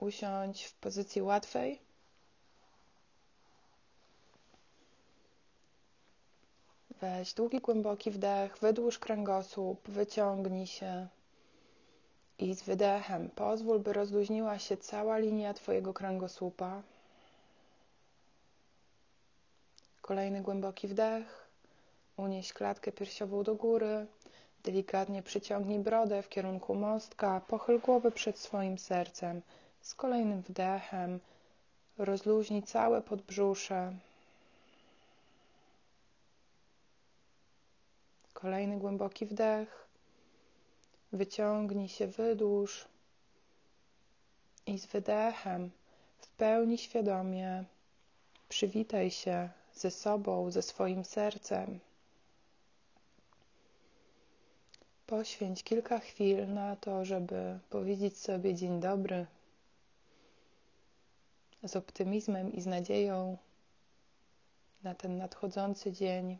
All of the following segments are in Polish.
usiądź w pozycji łatwej. Weź długi, głęboki wdech, wydłuż kręgosłup, wyciągnij się i z wydechem pozwól, by rozluźniła się cała linia Twojego kręgosłupa. Kolejny głęboki wdech. Unieś klatkę piersiową do góry. Delikatnie przyciągnij brodę w kierunku mostka. Pochyl głowę przed swoim sercem. Z kolejnym wdechem rozluźnij całe podbrzusze. Kolejny głęboki wdech. Wyciągnij się, wydłuż i z wydechem w pełni świadomie przywitaj się ze sobą, ze swoim sercem. Poświęć kilka chwil na to, żeby powiedzieć sobie dzień dobry z optymizmem i z nadzieją na ten nadchodzący dzień.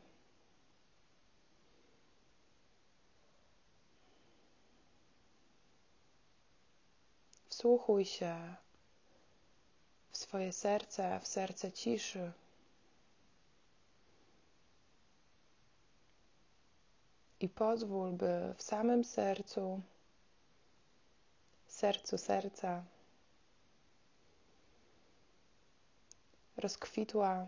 Wsłuchuj się w swoje serce, w serce ciszy. I pozwól, by w samym sercu, sercu serca, rozkwitła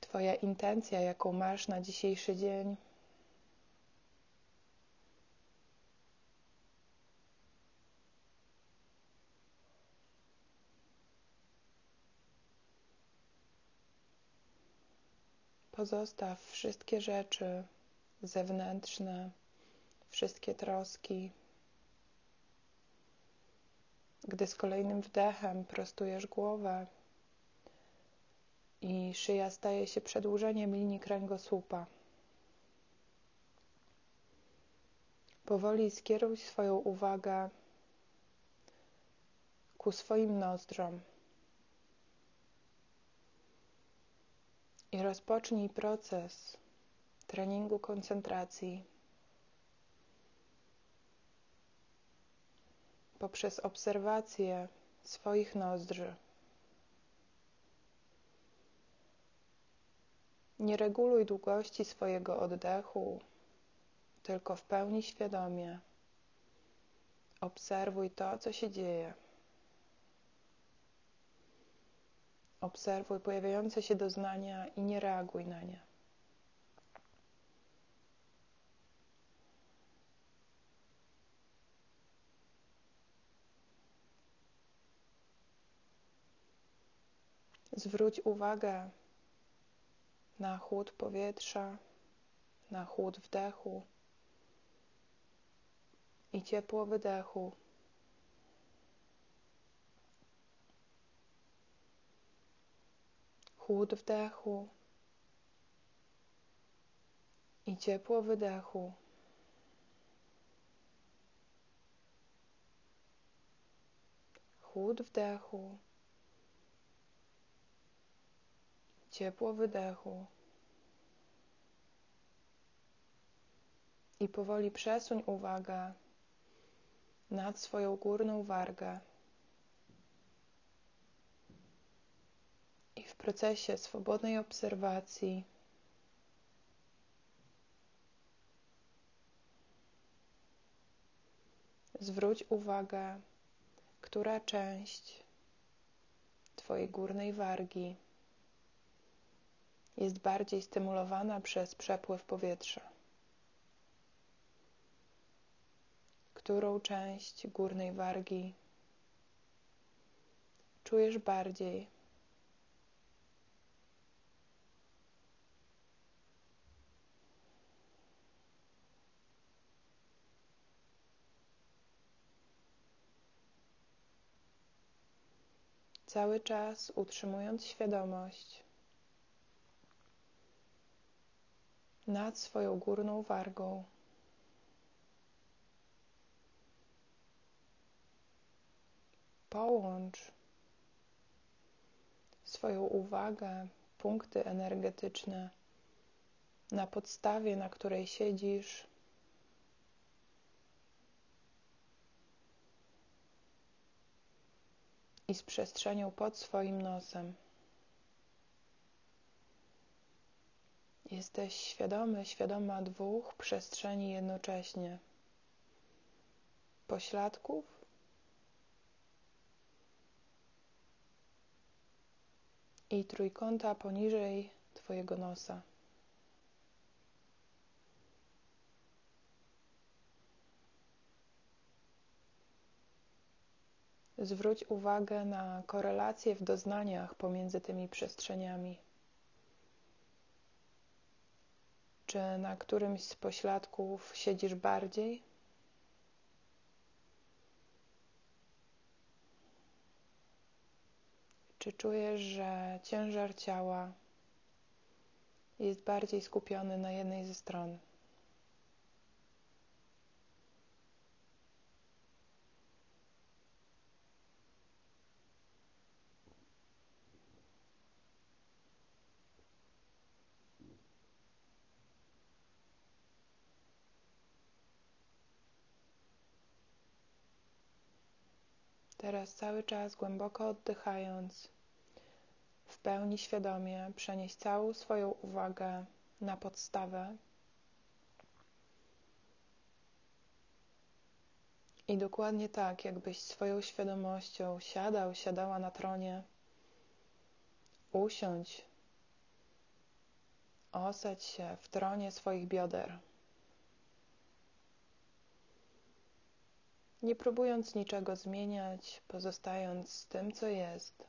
Twoja intencja, jaką masz na dzisiejszy dzień. Pozostaw wszystkie rzeczy zewnętrzne, wszystkie troski. Gdy z kolejnym wdechem prostujesz głowę i szyja staje się przedłużeniem linii kręgosłupa. Powoli skieruj swoją uwagę ku swoim nozdrom. I rozpocznij proces treningu koncentracji poprzez obserwację swoich nozdrzy. Nie reguluj długości swojego oddechu, tylko w pełni świadomie obserwuj to, co się dzieje. Obserwuj pojawiające się doznania i nie reaguj na nie. Zwróć uwagę na chłód powietrza, na chłód wdechu i ciepło wydechu. Chłód wdechu i ciepło wydechu. Chłód wdechu ciepło wydechu. I powoli przesuń uwagę nad swoją górną wargę. I w procesie swobodnej obserwacji zwróć uwagę, która część Twojej górnej wargi jest bardziej stymulowana przez przepływ powietrza. Którą część górnej wargi czujesz bardziej? Cały czas utrzymując świadomość nad swoją górną wargą. Połącz swoją uwagę, punkty energetyczne na podstawie, na której siedzisz. i z przestrzenią pod swoim nosem. Jesteś świadomy, świadoma dwóch przestrzeni jednocześnie. Pośladków i trójkąta poniżej Twojego nosa. Zwróć uwagę na korelacje w doznaniach pomiędzy tymi przestrzeniami. Czy na którymś z pośladków siedzisz bardziej? Czy czujesz, że ciężar ciała jest bardziej skupiony na jednej ze stron? Teraz cały czas głęboko oddychając, w pełni świadomie przenieś całą swoją uwagę na podstawę i dokładnie tak, jakbyś swoją świadomością siadał, siadała na tronie, usiądź, osadź się w tronie swoich bioder. Nie próbując niczego zmieniać, pozostając z tym, co jest.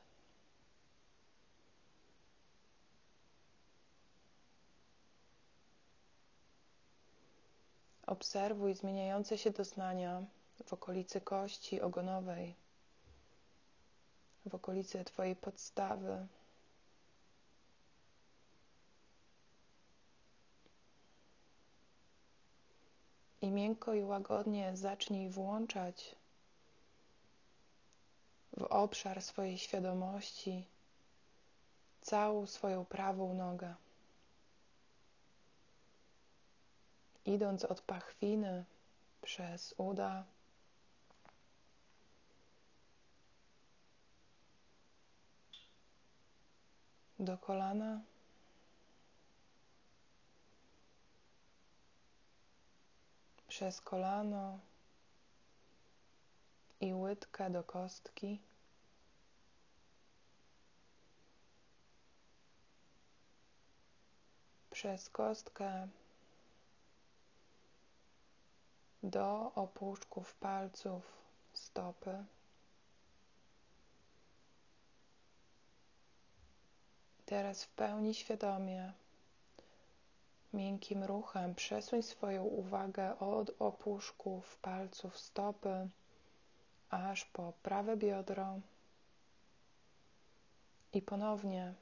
Obserwuj zmieniające się doznania w okolicy kości ogonowej, w okolicy Twojej podstawy. I miękko i łagodnie zacznij włączać w obszar swojej świadomości całą swoją prawą nogę. Idąc od pachwiny przez uda, do kolana. Przez kolano i łydkę do kostki. Przez kostkę do opuszków palców stopy. Teraz w pełni świadomie Miękkim ruchem przesuń swoją uwagę od opuszków palców stopy aż po prawe biodro i ponownie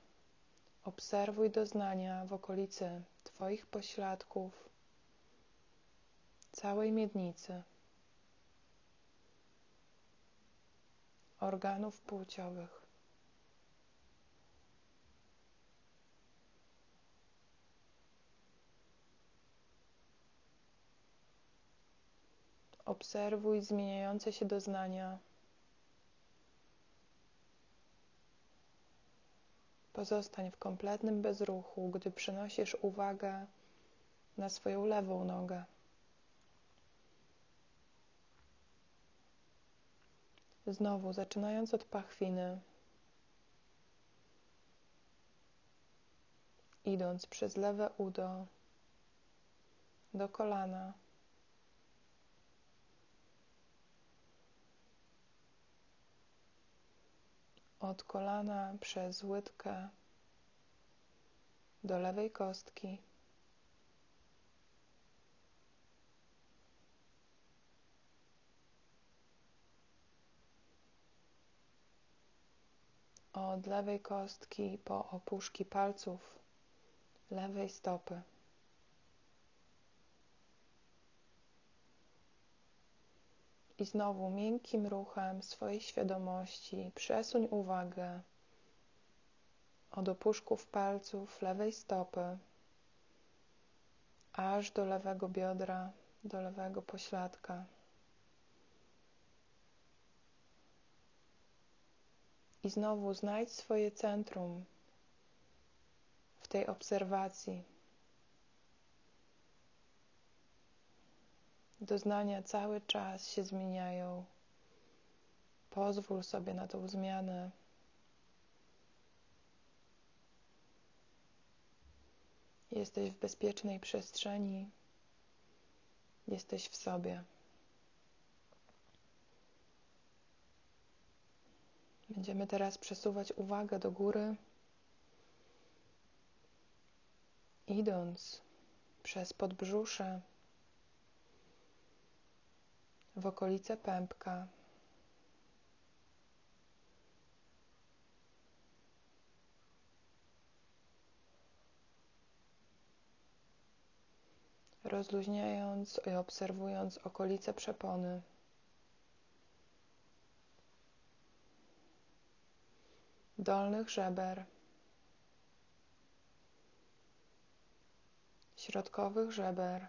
obserwuj doznania w okolicy Twoich pośladków, całej miednicy, organów płciowych. Obserwuj zmieniające się doznania. Pozostań w kompletnym bezruchu, gdy przenosisz uwagę na swoją lewą nogę. Znowu, zaczynając od pachwiny, idąc przez lewe udo do kolana. Od kolana przez łydkę do lewej kostki. Od lewej kostki po opuszki palców lewej stopy. I znowu miękkim ruchem swojej świadomości przesuń uwagę od opuszków palców lewej stopy aż do lewego biodra, do lewego pośladka. I znowu znajdź swoje centrum w tej obserwacji. Doznania cały czas się zmieniają. Pozwól sobie na tą zmianę. Jesteś w bezpiecznej przestrzeni, jesteś w sobie. Będziemy teraz przesuwać uwagę do góry, idąc przez podbrzusze w okolice pępka. Rozluźniając i obserwując okolice przepony. dolnych żeber, środkowych żeber,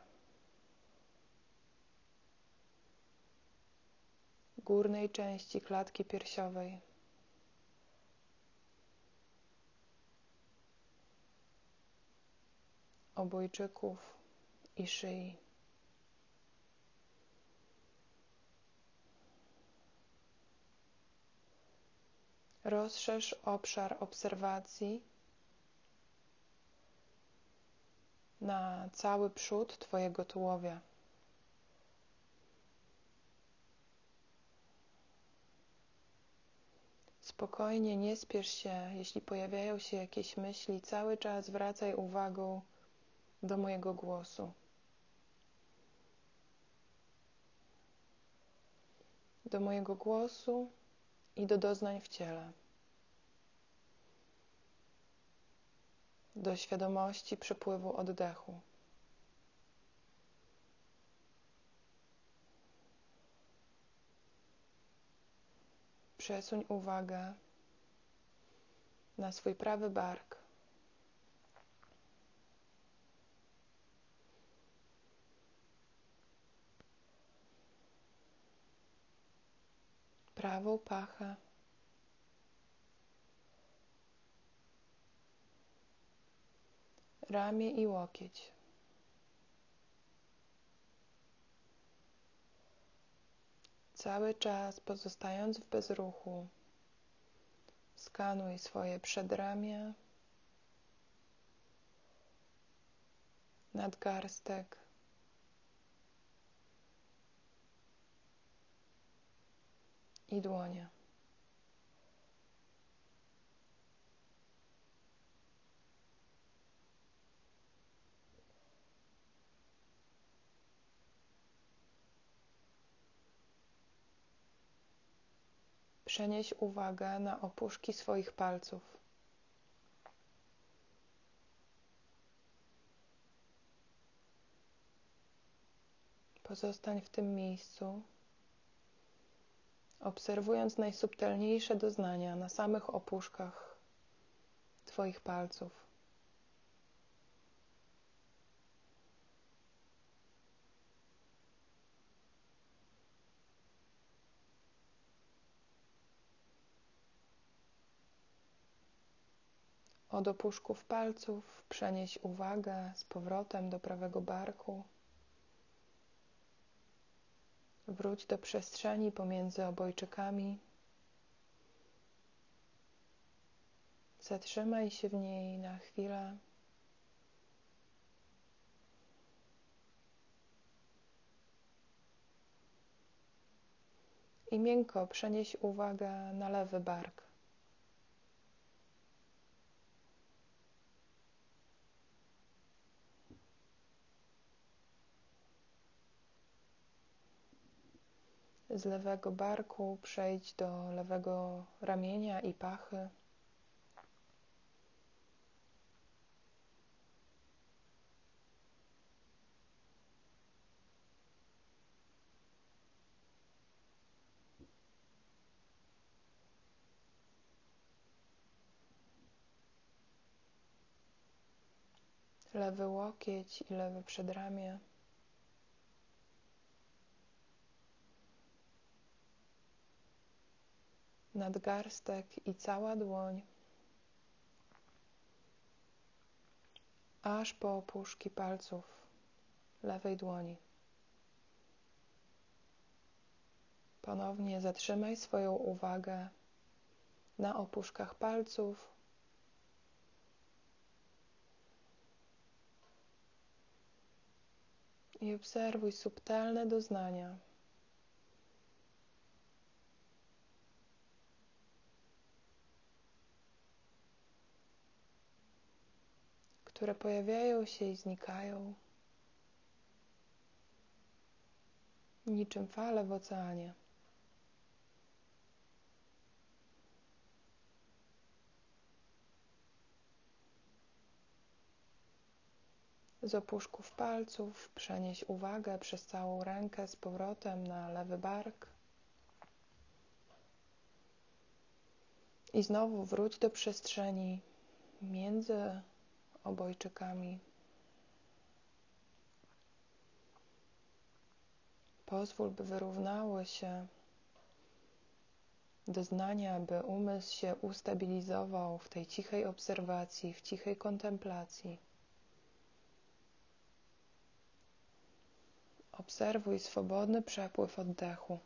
górnej części klatki piersiowej. obojczyków i szyi. Rozszerz obszar obserwacji na cały przód Twojego tułowia. Spokojnie, nie spiesz się, jeśli pojawiają się jakieś myśli, cały czas wracaj uwagą do mojego głosu. Do mojego głosu i do doznań w ciele. Do świadomości przepływu oddechu. Przesuń uwagę na swój prawy bark. Prawą pachę. Ramię i łokieć. Cały czas pozostając w bezruchu, skanuj swoje przedramię, nadgarstek, i dłonie. Przenieś uwagę na opuszki swoich palców. Pozostań w tym miejscu, obserwując najsubtelniejsze doznania na samych opuszkach Twoich palców. Od opuszków palców przenieś uwagę z powrotem do prawego barku. Wróć do przestrzeni pomiędzy obojczykami. Zatrzymaj się w niej na chwilę. I miękko przenieś uwagę na lewy bark. Z lewego barku przejdź do lewego ramienia i pachy. Lewy łokieć i lewe przedramię. Nadgarstek i cała dłoń, aż po opuszki palców lewej dłoni. Ponownie zatrzymaj swoją uwagę na opuszkach palców. I obserwuj subtelne doznania. Które pojawiają się i znikają, niczym fale w oceanie. Z opuszków palców przenieś uwagę przez całą rękę z powrotem na lewy bark. I znowu wróć do przestrzeni między obojczykami. Pozwól, by wyrównało się doznania, by umysł się ustabilizował w tej cichej obserwacji, w cichej kontemplacji. Obserwuj swobodny przepływ oddechu.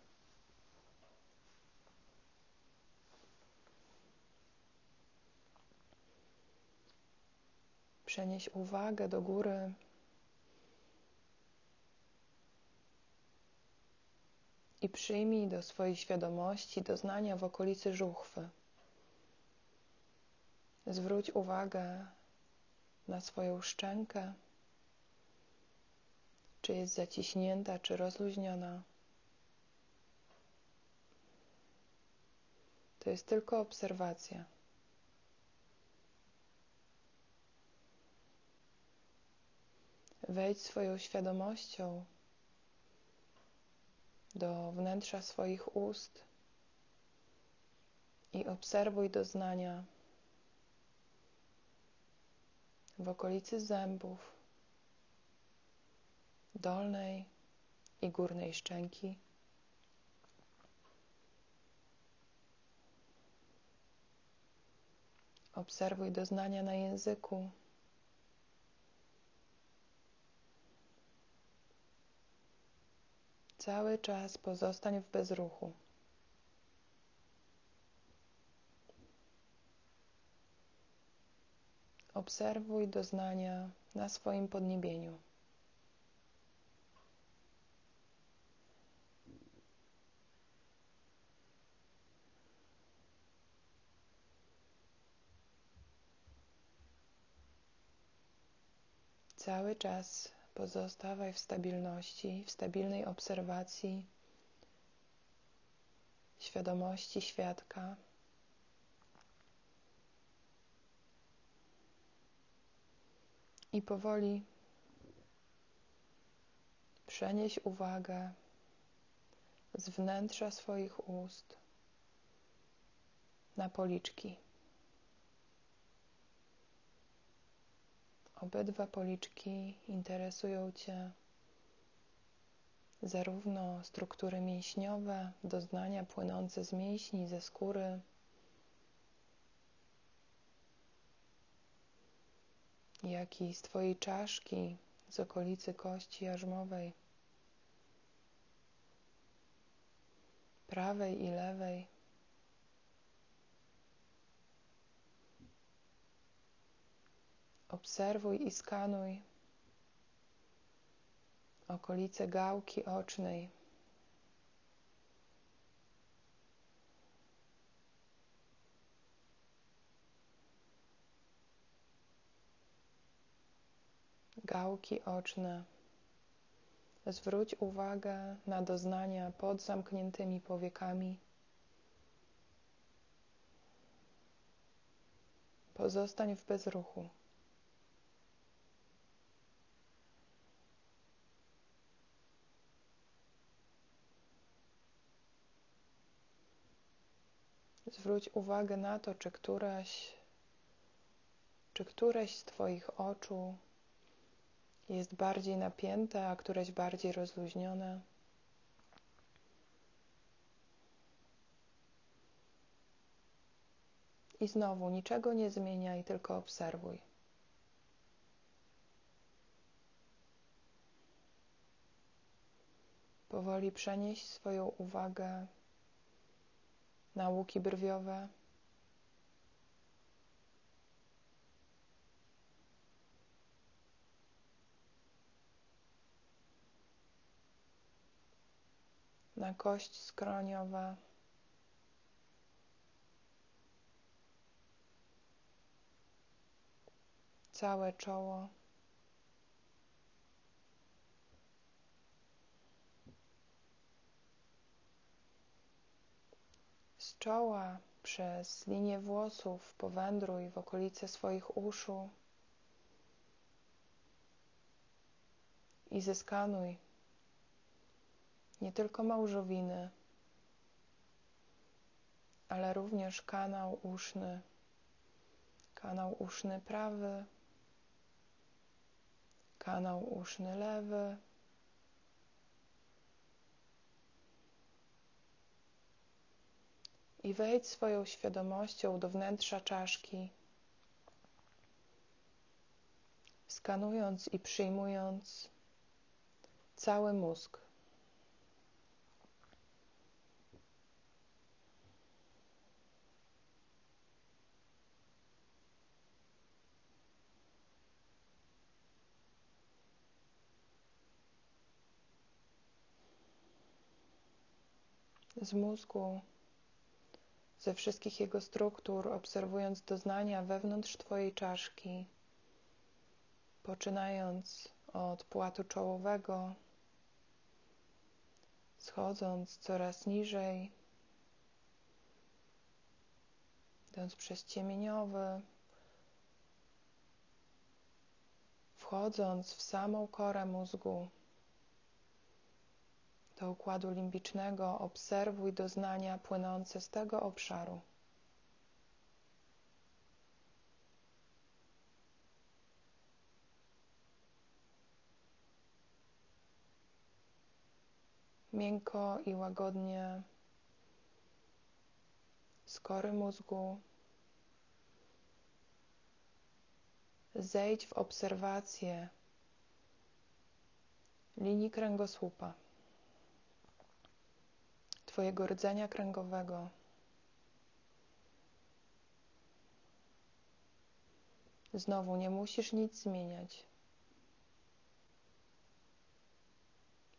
Przenieś uwagę do góry. I przyjmij do swojej świadomości doznania w okolicy żuchwy. Zwróć uwagę na swoją szczękę, czy jest zaciśnięta, czy rozluźniona. To jest tylko obserwacja. Wejdź swoją świadomością do wnętrza swoich ust i obserwuj doznania w okolicy zębów, dolnej i górnej szczęki. Obserwuj doznania na języku. Cały czas pozostań w bezruchu. Obserwuj doznania na swoim podniebieniu. Cały czas Pozostawaj w stabilności, w stabilnej obserwacji świadomości świadka. I powoli przenieś uwagę z wnętrza swoich ust na policzki. Obydwa policzki interesują Cię zarówno struktury mięśniowe, doznania płynące z mięśni, ze skóry, jak i z Twojej czaszki, z okolicy kości jarzmowej, prawej i lewej. Obserwuj i skanuj okolice gałki ocznej. Gałki oczne. Zwróć uwagę na doznania pod zamkniętymi powiekami. Pozostań w bezruchu. Zwróć uwagę na to, czy któraś, czy któreś z Twoich oczu jest bardziej napięte, a któreś bardziej rozluźnione. I znowu niczego nie zmieniaj, tylko obserwuj. Powoli przenieś swoją uwagę na łuki brwiowe. Na kość skroniowa. Całe czoło. z czoła przez linię włosów powędruj w okolice swoich uszu i zeskanuj nie tylko małżowiny, ale również kanał uszny, kanał uszny prawy, kanał uszny lewy. I wejdź swoją świadomością do wnętrza czaszki, skanując i przyjmując cały mózg. Z mózgu ze wszystkich jego struktur, obserwując doznania wewnątrz Twojej czaszki, poczynając od płatu czołowego, schodząc coraz niżej, idąc przez ciemieniowy, wchodząc w samą korę mózgu do układu limbicznego, obserwuj doznania płynące z tego obszaru. Miękko i łagodnie z kory mózgu zejdź w obserwację linii kręgosłupa. Twojego rdzenia kręgowego. Znowu nie musisz nic zmieniać.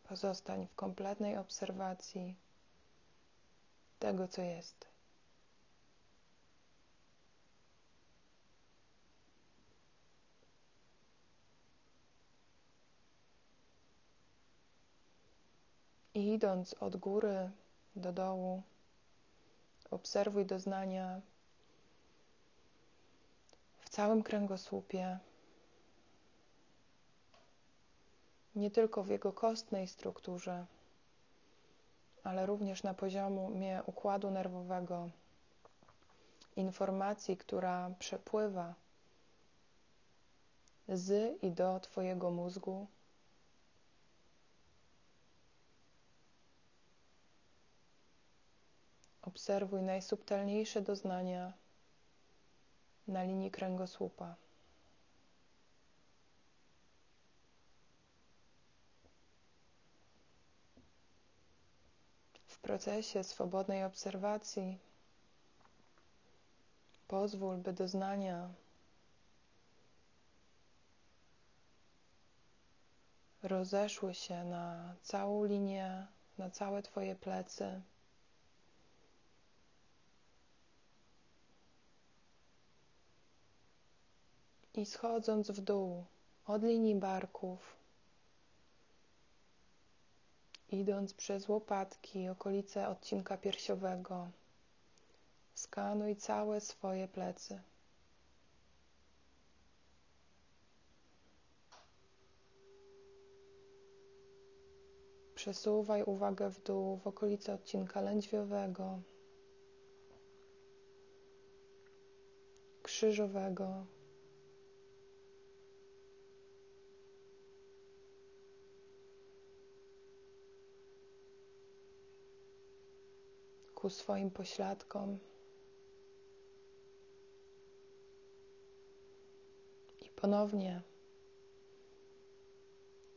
Pozostań w kompletnej obserwacji tego, co jest. I idąc od góry do dołu. Obserwuj doznania w całym kręgosłupie, nie tylko w jego kostnej strukturze, ale również na poziomie układu nerwowego, informacji, która przepływa z i do Twojego mózgu Obserwuj najsubtelniejsze doznania na linii kręgosłupa. W procesie swobodnej obserwacji pozwól, by doznania rozeszły się na całą linię, na całe Twoje plecy. I schodząc w dół od linii barków, idąc przez łopatki, okolice odcinka piersiowego, skanuj całe swoje plecy. Przesuwaj uwagę w dół w okolice odcinka lędźwiowego, krzyżowego, ku swoim pośladkom. I ponownie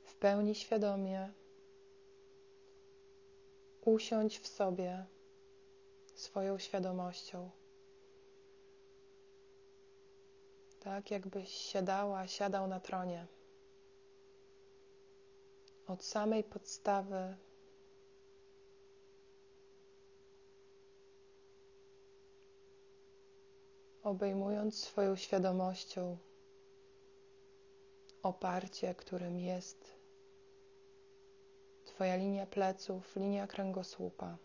w pełni świadomie usiądź w sobie swoją świadomością. Tak jakbyś siadała, siadał na tronie. Od samej podstawy obejmując swoją świadomością oparcie, którym jest Twoja linia pleców, linia kręgosłupa.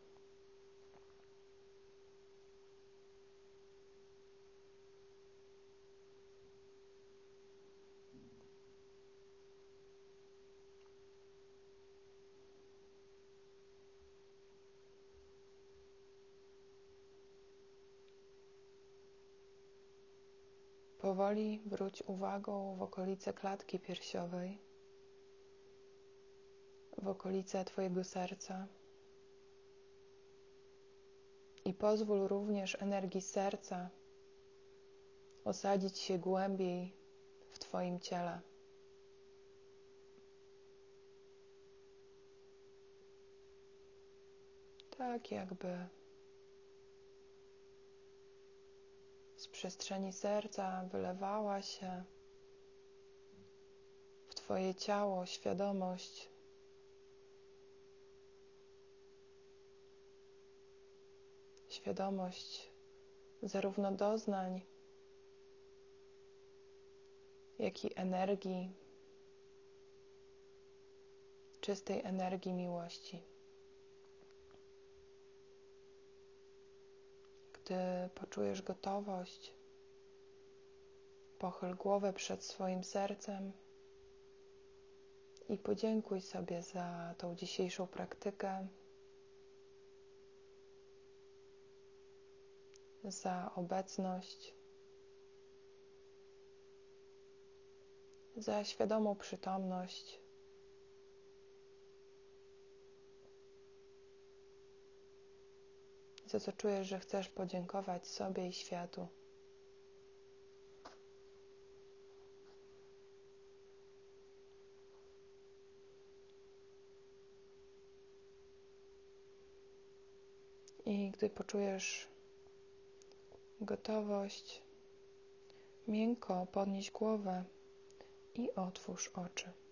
Powoli wróć uwagą w okolice klatki piersiowej, w okolice Twojego serca i pozwól również energii serca osadzić się głębiej w Twoim ciele. Tak jakby z przestrzeni serca wylewała się w Twoje ciało świadomość świadomość zarówno doznań, jak i energii, czystej energii miłości. Gdy poczujesz gotowość, pochyl głowę przed swoim sercem i podziękuj sobie za tą dzisiejszą praktykę, za obecność, za świadomą przytomność. Za co czujesz, że chcesz podziękować sobie i światu. I gdy poczujesz gotowość, miękko podnieś głowę i otwórz oczy.